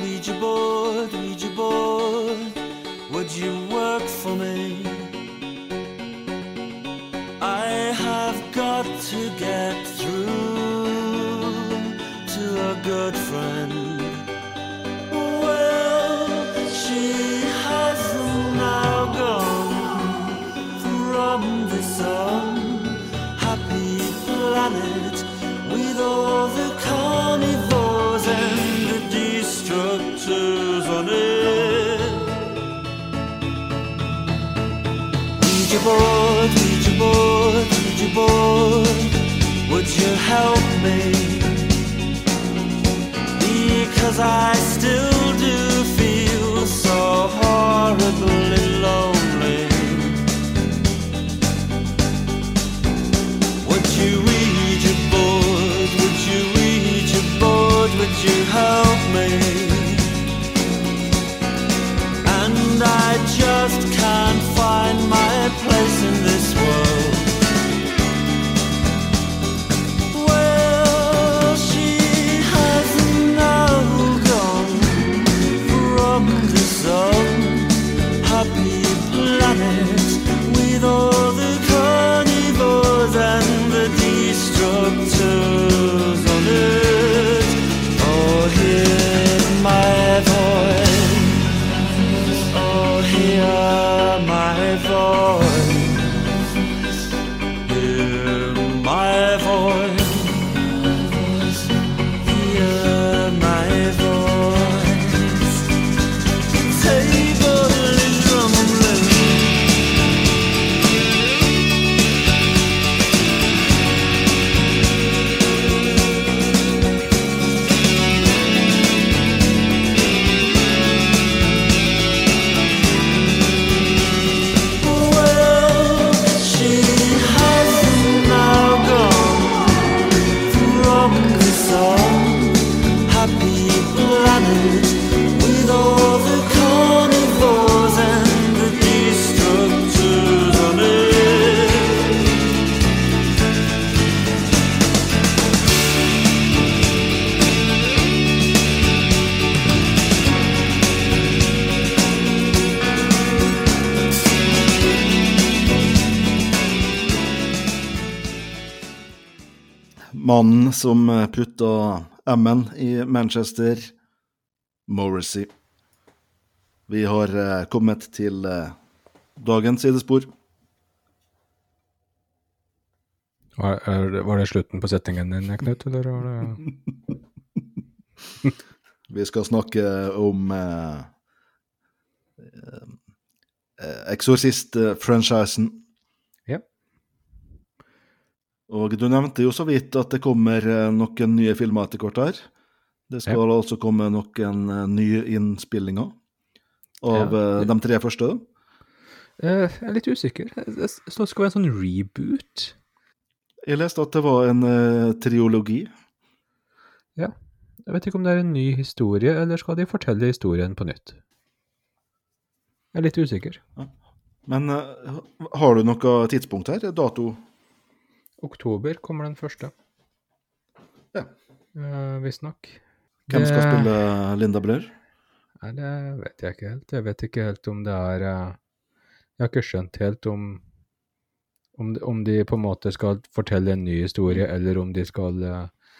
me? Because I still do feel so horribly lonely. Would you Ouija board, would you Ouija board, would you help mannen som eh, putta M-en i Manchester, Morrissey. Vi har eh, kommet til eh, dagens sidespor. Var, det- slutten på settingen din, Knut, eller var det Vi skal snakke om eh, Eksorsist-franchisen. Ja. Og du nevnte jo så vidt at det kommer eh, noen nye filmer etter hvert her. Det skal altså komme noen eh, nye innspillinger av Ja. eh, de tre første. Jeg er litt usikker. Det skal være en sånn reboot. Jeg leste at det var en uh, triologi. Jeg vet ikke om det er en ny historie, eller skal de fortelle historien på nytt? Jeg er litt usikker. Men uh, har du noe tidspunkt her? Dato? Oktober kommer den første. Ja. Uh, Visstnok. Hvem skal spille Linda Blair? Nei, det vet jeg ikke helt. Jeg vet ikke helt om det er eh, Jeg har ikke skjønt helt om om de, om de på en måte skal fortelle en ny historie, eller om de skal eh,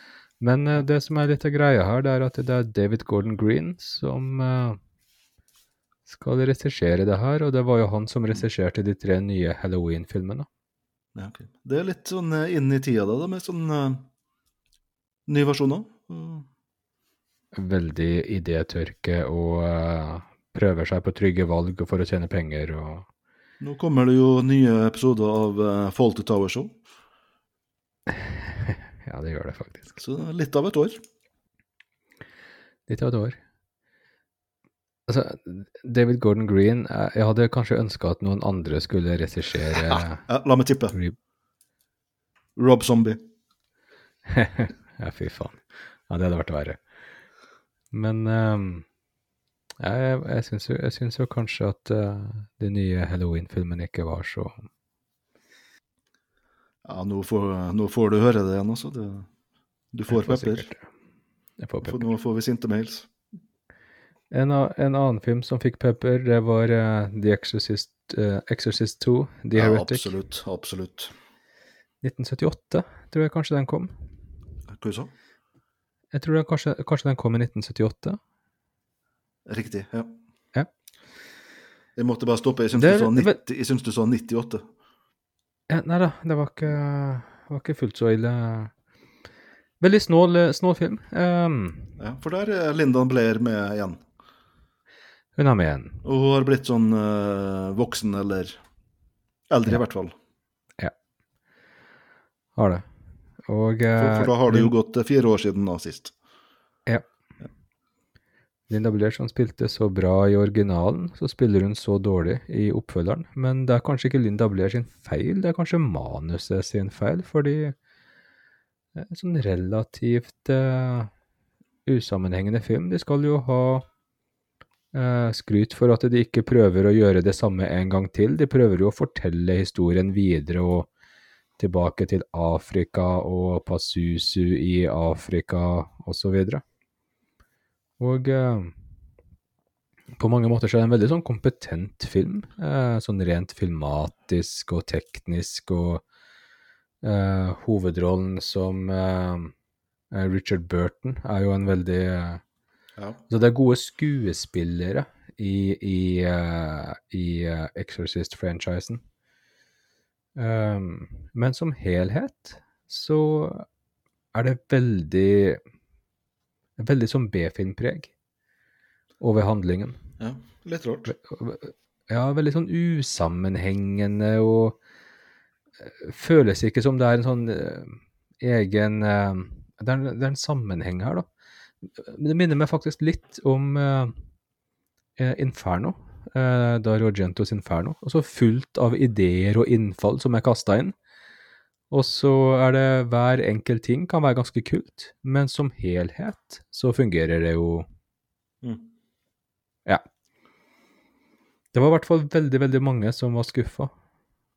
Men det som er litt av greia her, det er at det er David Gordon Green som skal regissere det her, og det var jo han som regisserte de tre nye Halloween-filmene. Ja, okay. Det er litt sånn eh, inn i tida, da, med sånn uh, nye versjoner. Mm. Veldig idétørke og uh, prøver seg på trygge valg for å tjene penger og Nå kommer det jo nye episoder av uh, Faulty Tower Show, Ja, det gjør det faktisk. så litt av et år. Litt av et år. Altså, David Gordon Green eh, Jeg hadde kanskje ønska at noen andre skulle regissere Ja, la meg tippe. Rob Zombie. Ja, fy faen. Ja, det hadde vært verre. Men um, jeg, jeg, syns jo, jeg syns jo kanskje at uh, de nye Halloween-filmene ikke var så Ja, nå får, nå får du høre det igjen, altså. Det, du får får pepper. får pepper. nå får vi sinte mails. En, en annen film som fikk pepper, det var uh, The Exorcist, uh, Exorcist 2, The Ja, Heretic. absolutt. Absolutt. 1978, tror jeg kanskje den kom. Hva du sa Jeg tror den kanskje, kanskje den kom i 1978. Riktig. Ja. Ja. Jeg måtte bare stoppe. Jeg syns du, sa 90 jeg syns du sa 98. Ja, nei da, det var ikke, var ikke fullt så ille. Veldig snål, snål film. Um, Ja, for der er Lindan Blair med igjen. Hun er med igjen. Og hun har blitt sånn eh, voksen, eller eldre Ja. i hvert fall. Ja. Har det. Og For, eh, for da har det jo gått eh, fire år siden da sist. Ja. Linda Blair som spilte så bra i originalen, så spiller hun så dårlig i oppfølgeren. Men det er kanskje ikke Linda Blair sin feil, det er kanskje manuset sin feil, fordi det en sånn relativt uh, usammenhengende film. De skal jo ha skryt for at de ikke prøver å gjøre det samme en gang til. De prøver jo å fortelle historien videre og tilbake til Afrika og Pasusu i Afrika osv. Og eh, på mange måter så er det en veldig sånn kompetent film. Eh, sånn rent filmatisk og teknisk, og eh, hovedrollen som eh, eh, Richard Burton er jo en veldig eh, Ja. Så det er gode skuespillere i, i, uh, i uh, Exorcist-franchisen. Um, men som helhet så er det veldig Veldig sånn B-filmpreg over handlingen. ja. Litt rart. Ja, veldig sånn usammenhengende og eh, føles ikke som det er en sånn egen det, er, en- det er en sammenheng her, da. Det minner meg faktisk litt om eh, eh, Inferno. Uh, da Rogentos Inferno. så fullt av ideer og innfall som er kasta inn. Og så er det hver enkelt ting kan være ganske kult, men som helhet så fungerer det jo Mm. Ja. Det var i hvert fall veldig, veldig mange som var skuffa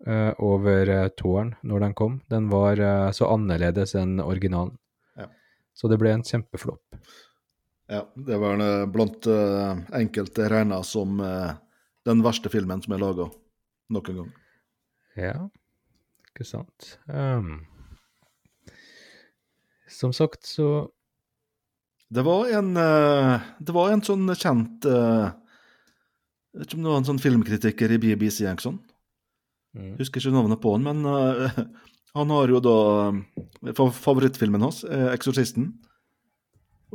eh, over uh, tåren når den kom. Den var eh, så annerledes enn originalen. Så det ble en kjempeflopp. Ja, det var eh, blant uh, enkelte regna som uh, den verste filmen som er laga noen gang. Ja, ikke sant. Um, som sagt, så Det var en uh, Det var en sånn kjent uh, Jeg vet ikke om det var en sånn filmkritiker i BBC Jackson. mm. Husker ikke navnet på han, men han har jo da eh, Favorittfilmen hans er 'Eksorsisten'.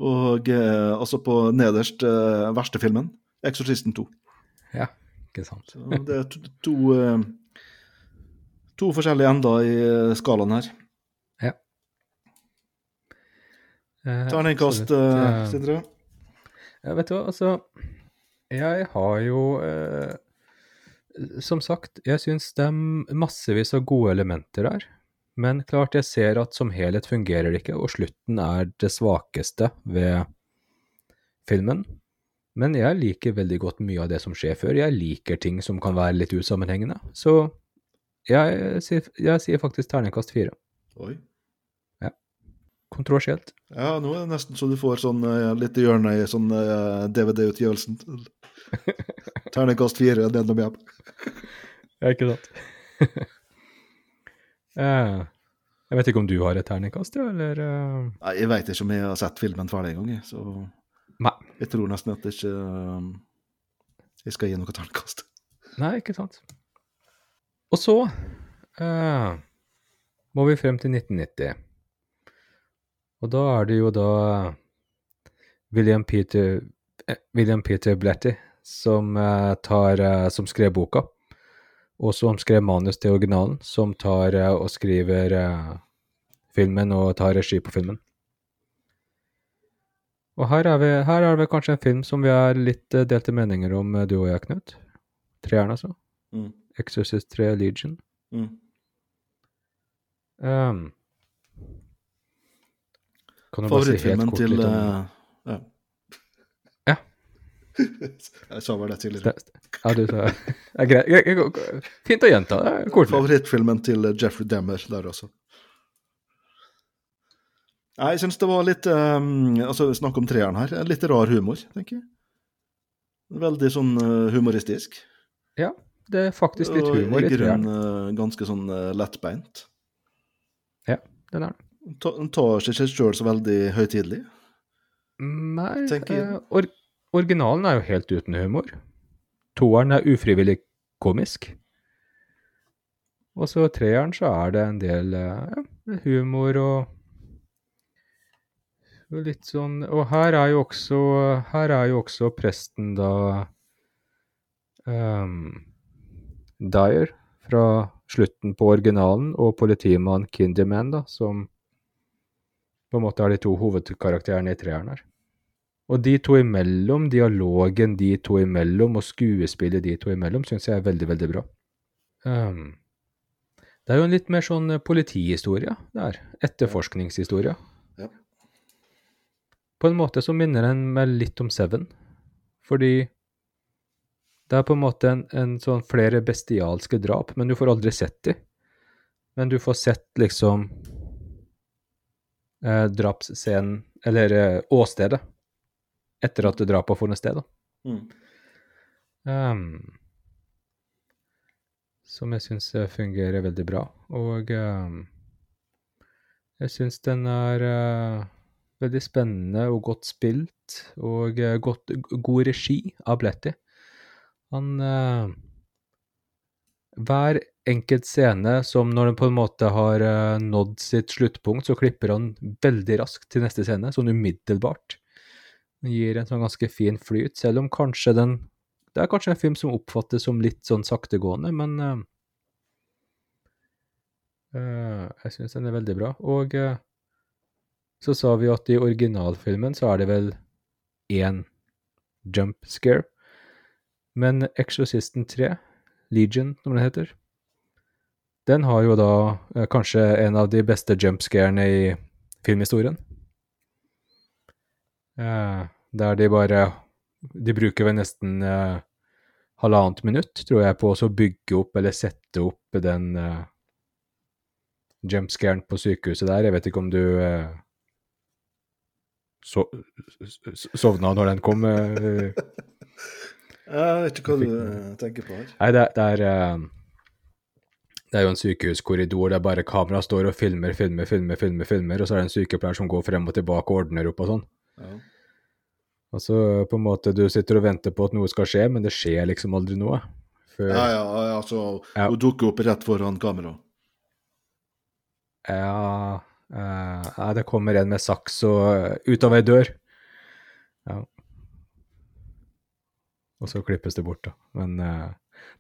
Og eh, altså på nederst eh, verste filmen, 'Eksorsisten 2'. Ja, ikke sant. Så det er to, to, eh, to forskjellige ender i eh, skalaen her. Eh, Terningkast, eh, eh, Sindre? Ja, vet du hva, altså Jeg har jo eh, Som sagt, jeg syns det er massevis av gode elementer der. Men klart, jeg ser at som helhet fungerer det ikke, og slutten er det svakeste ved filmen. Men jeg liker veldig godt mye av det som skjer før. Jeg liker ting som kan være litt usammenhengende. Så jeg, sier- jeg sier faktisk terningkast fire. Oi. Kontroversielt. Ja, nå er det nesten så du får sånn eh, litt i hjørnet i sånn uh, DVD-utgivelsen. Terningkast fire, det er noe med. Ja, ikke sant? Eh, jeg vet ikke om du har et terningkast, ja, eller eh, Nei, jeg veit ikke om jeg har sett filmen ferdig engang, så Nei. jeg tror nesten at jeg ikke um, Jeg skal gi noe terningkast. Nei, ikke sant. Og så eh, må vi frem til 1990. Og da er det jo da William Peter, eh, William Peter Blatty som, eh, tar, eh, som skrev boka, og som skrev manus til originalen, som tar eh, og skriver eh, filmen og tar regi på filmen. Og her er, vi, her er det kanskje en film som vi har litt eh, delte meninger om, du og jeg, Knut. Treeren, altså. Mm. Exorcist 3 Legion. Mm. Um, Favorittfilmen til. Ja. jeg sa vel det tidligere. Ja, du sa ja, greit. Fint å gjenta. Koselig. Favorittfilmen til eh, Jeffrey Demmer der også. Nei, jeg syns det var litt um, Altså, snakk om treeren her. Litt rar humor, tenker jeg. Veldig sånn eh, humoristisk. Ja, det er faktisk litt humor Og i i grunnen treeren. eh, ganske sånn lettbeint. Den er det. Den tar seg ikke sjøl så veldig høytidelig. Nei, eh, originalen er jo helt uten humor. Toeren er ufrivillig komisk. Og så treeren så er det en del eh, ja, humor og litt sånn Og her er jo også er jo også presten da um, Dyer fra slutten på originalen, og politimann Kinderman, da, som på en måte er de to hovedkarakterene i treeren her. Og de to imellom, dialogen de to imellom, og skuespillet de to imellom, syns jeg er veldig, veldig bra. Um, det er jo en litt mer sånn politihistorie der. Etterforskningshistorie. Ja. På en måte så minner den meg litt om Seven. Fordi det er på en måte en, en sånn flere bestialske drap, men du får aldri sett de. Men du får sett liksom eh, drapsscenen, eller eh, åstedet, etter at drapet har funnet sted. da. Mm. Um, som jeg syns fungerer veldig bra. Og um, jeg syns den er uh, veldig spennende og godt spilt, og uh, godt, god regi av Bletty. Han uh, Hver enkelt scene som når den på en måte har eh, nådd sitt sluttpunkt, så klipper han veldig raskt til neste scene, sånn umiddelbart. Den gir en sånn ganske fin flyt, selv om kanskje den Det er kanskje en film som oppfattes som litt sånn saktegående, men uh, jeg syns den er veldig bra. Og uh, så sa vi at i originalfilmen så er det vel én jump scare. Men Exorcisten 3, Legion, som den heter, den har jo da kanskje en av de beste jump scarene i filmhistorien. Eh, der de bare De bruker vel nesten eh, halvannet minutt, tror jeg, på å bygge opp eller sette opp den eh, jumpscaren på sykehuset der. Jeg vet ikke om du eh, so sovna når den kom? Eh, Jeg vet ikke hva du tenker på her. Nei, det, det er eh, Det er jo en sykehuskorridor der bare kamera står og filmer, filmer, filmer, filmer, filmer, og så er det en sykepleier som går frem og tilbake og ordner opp og sånn. Ja. Og så på en måte du sitter og venter på at noe skal skje, men det skjer liksom aldri noe. Før, Ja, ja, ja, altså, Ja. hun dukker opp rett foran kamera. Ja, Nei, ja, det kommer en med saks og eh, ut av ei dør. Ja. Og så klippes det bort, da. Men uh,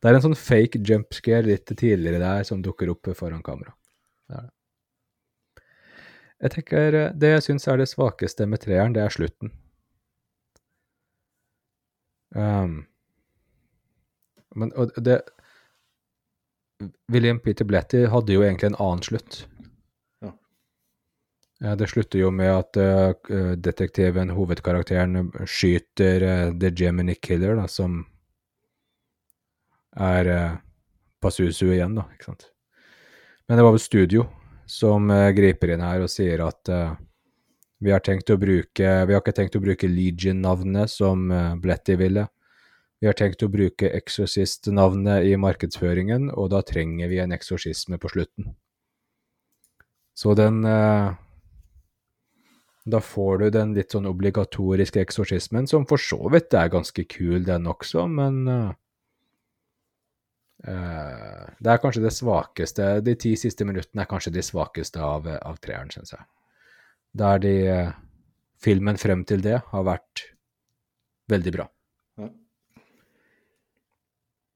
det er en sånn fake jump scare litt tidligere der som dukker opp foran kamera. Det er det. Jeg tenker eh, Det jeg syns er det svakeste med treeren, det er slutten. Um, men og det William Peter Blatty hadde jo egentlig en annen slutt. Ja. Ja, det slutter jo med at uh, detektiven, hovedkarakteren, skyter uh, The Gemini Killer, da, som er uh, Pazuzu igjen, da, ikke sant. Men det var vel studio som eh, griper inn her og sier at uh, vi har tenkt å bruke Vi har ikke tenkt å bruke Legion-navnet som uh, Blatty ville. Vi har tenkt å bruke Exorcist-navnet i markedsføringen, og da trenger vi en eksorsisme på slutten. Så den eh, Da får du den litt sånn obligatoriske eksorsismen, som for så vidt er ganske kul, den også, men eh, Det er kanskje det svakeste De ti siste minuttene er kanskje de svakeste av, av treeren, syns jeg. Der de eh, Filmen frem til det har vært veldig bra. Ja.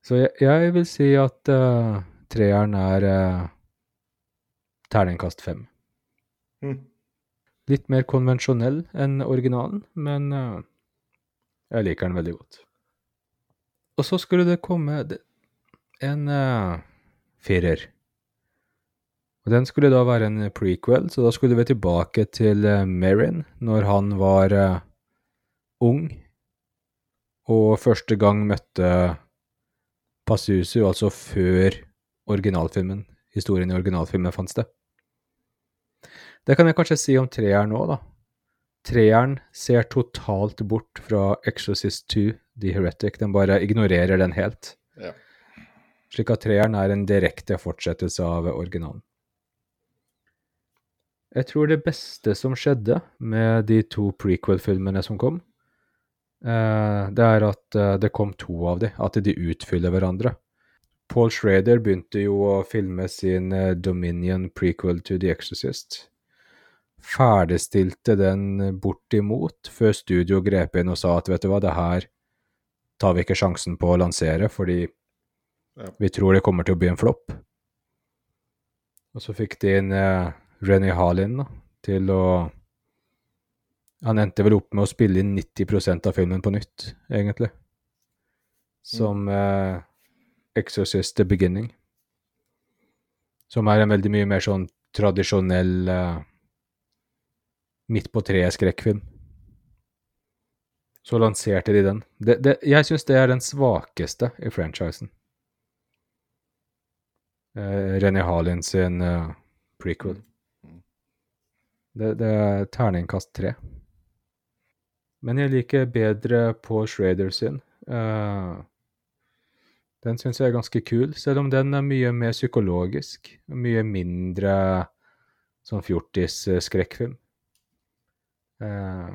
Så jeg, jeg vil si at uh, treeren er uh, terningkast fem. Mm. Litt mer konvensjonell enn originalen, men uh, jeg liker den veldig godt. Og så skulle det komme det- en uh, firer. Og den skulle da være en prequel, så da skulle vi tilbake til uh, Merrin når han var uh, ung og første gang møtte Pazuzu, altså før originalfilmen, historien i originalfilmen fant sted. Det kan jeg kanskje si om treeren nå, da. Treeren ser totalt bort fra Exorcist 2, The Heretic. Den bare ignorerer den helt. Ja. Slik at treeren er en direkte fortsettelse av originalen. Jeg tror det beste som skjedde med de to prequel-filmene som kom, eh, det er at eh, det kom to av de, at de utfyller hverandre. Paul Schrader begynte jo å filme sin eh, Dominion prequel to The Exorcist. Ferdigstilte den bortimot før studio grep inn og sa at vet du hva, det her tar vi ikke sjansen på å lansere, fordi Ja. vi tror det kommer til å bli en flopp. Og så fikk de inn eh, Renny Harlin da, til å Han endte vel opp med å spille inn 90% av filmen på nytt, egentlig. Som eh, Exorcist The Beginning. Som er en veldig mye mer sånn tradisjonell eh, midt på treet-skrekkfilm. Så lanserte de den. Det, det, jeg syns det er den svakeste i franchisen. Eh, René Harlin sin uh, prequel. Det, det er terningkast tre. Men jeg liker bedre på Schrader sin. Uh, den syns jeg er ganske kul, selv om den er mye mer psykologisk. og Mye mindre sånn fjortis-skrekkfilm. Uh,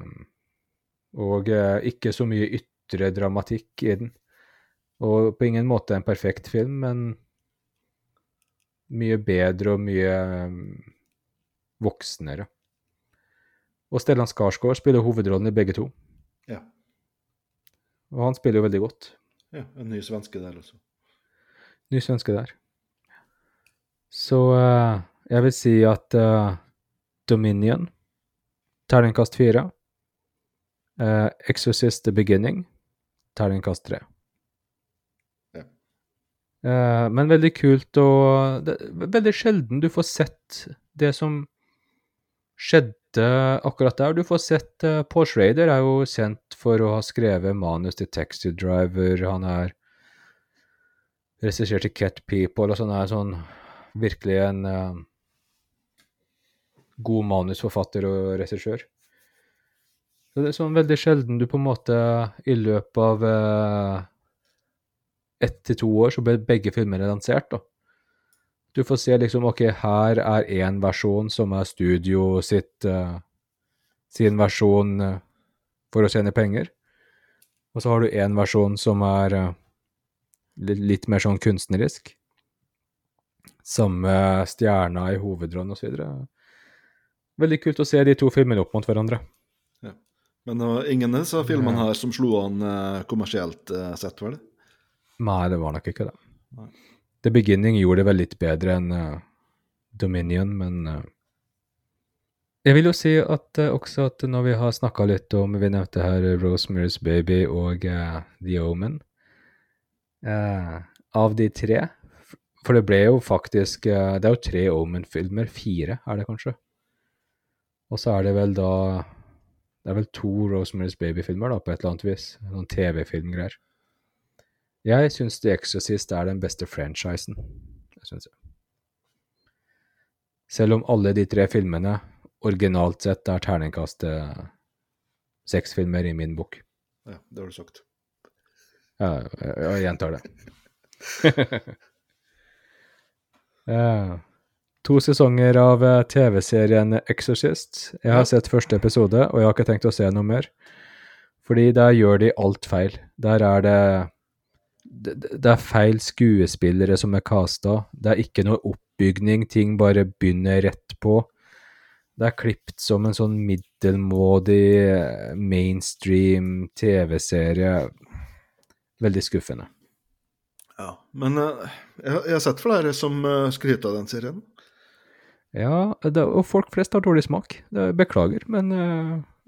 og uh, ikke så mye ytre dramatikk i den. Og på ingen måte en perfekt film, men mye bedre og mye um, voksnere. Og Stellan Skarsgård spiller hovedrollen i begge to, Ja. og han spiller jo veldig godt. ja. En ny svenske der også. Ny svenske der. Så uh, jeg vil si at uh, Dominion, terningkast fire. Uh, Exorcist The Beginning, terningkast tre. Eh, men veldig kult og det, Veldig sjelden du får sett det som skjedde akkurat der. Du får sett uh, Paul Schrader er jo kjent for å ha skrevet manus til Taxi Driver. Han er regissert til Cat People, og sånn er sånn virkelig en uh, god manusforfatter og regissør. Så det er sånn veldig sjelden du på en måte i løpet av eh, ett til to år så ble begge filmene lansert, da. Du får se liksom OK, her er én versjon som er studio sitt uh, sin versjon uh, for å tjene penger. Og så har du én versjon som er uh, litt, mer sånn kunstnerisk. Samme stjerna i hovedrollen osv. Veldig kult å se de to filmene opp mot hverandre. Men det var ingen av disse filmene her som slo an kommersielt sett, var det? Nei, det var nok ikke det. Nei. The Beginning gjorde det vel litt bedre enn uh, Dominion, men uh, Jeg vil jo si at uh, også at når vi har snakka litt om Vi nevnte her Rosemary's Baby og The Omen. Av de tre For det ble jo faktisk Det er jo tre Omen-filmer. Fire, er det kanskje? Og så er det vel da Det er vel to Rosemary's Baby-filmer, da, på et eller annet vis. Noen TV-filmgreier. Jeg syns The Exorcist er den beste franchisen. Det synes jeg. Selv om alle de tre filmene originalt sett er terningkast eh, seks filmer i min bok. Ja, det har du sagt. Ja, jeg, jeg gjentar det. ja. To sesonger av eh, TV-serien Exorcist. Jeg har sett første episode, og jeg har ikke tenkt å se noe mer. Fordi der gjør de alt feil. Der er det Det, det er feil skuespillere som er casta. Det er ikke noe oppbygning, ting bare begynner rett på. Det er klipt som en sånn middelmådig eh, mainstream TV-serie. Veldig skuffende. Ja, men eh, jeg, har- jeg har sett flere som eh, skryter av den serien. Ja, det, og folk flest har dårlig smak. Det, beklager, men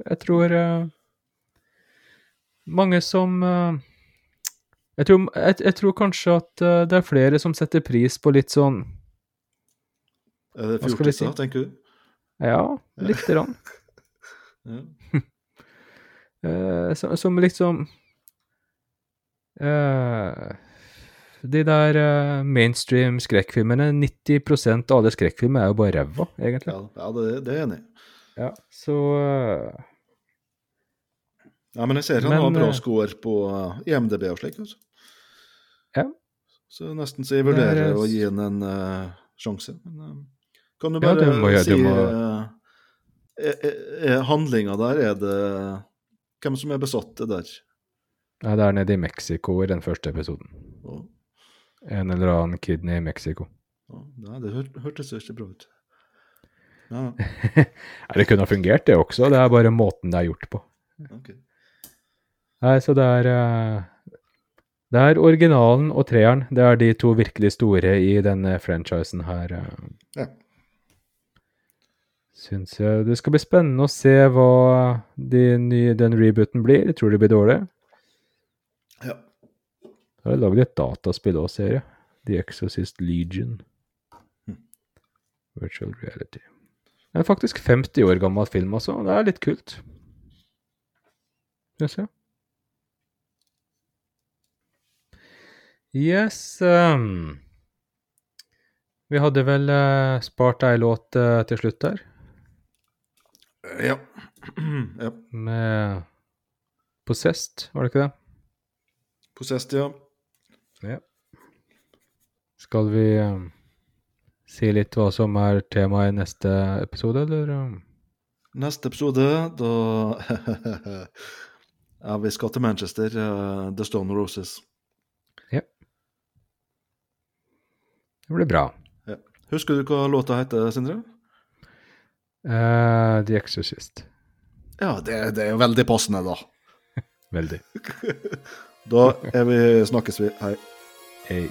jeg tror mange som jeg, tror, jeg, jeg tror kanskje at eh, det er flere som setter pris på litt sånn Er det fjortiser, si? tenker du? Ja, lite grann. Eh, som, som liksom uh, De der uh, mainstream skrekkfilmene 90% av alle skrekkfilmer er jo bare ræva, egentlig. Ja, ja det, det er jeg enig i. Ja, så eh, Ja, men jeg ser han Men, har bra eh, score på eh, IMDb og slik. Altså. Ja. Så nesten så jeg vurderer er, å gi han en uh, sjanse. Men uh, kan du bare ja, må si må- uh, Handlinga der, er det Hvem som er besatt det der? Nei, det er nede i Mexico i den første episoden. Oh. En eller annen kidney i Mexico. Oh, nei, det hør, hørtes ikke bra ut. Ja, det kunne ha fungert, det også. Det er bare måten det er gjort på. ok. Nei, så det er eh, Det er originalen og treeren. Det er de to virkelig store i denne franchisen her. eh. Ja. Syns jeg Det skal bli spennende å se hva de nye, den rebooten blir. Jeg tror det blir dårlig. Ja. Da har jeg lagd et dataspill òg, ser jeg. The Exorcist Legion. Hm. Virtual reality. Det er faktisk 50 år gammel film, altså. Det er litt kult. Skal vi Yes um, Vi hadde vel uh, spart ei låt uh, til slutt der, Ja. ja. med Possessed, var det ikke det? Possessed, ja. ja. Skal vi um, si litt hva som er temaet i neste episode, eller? um? Neste episode, da Ja, vi skal til Manchester. Uh, The Stone Roses. Det blir bra. Husker du hva låta heter, Sindre? Uh, The Exorcist. Ja, det, det er jo veldig passende, da. Veldig. Da vi, snakkes vi. Hei. Hei.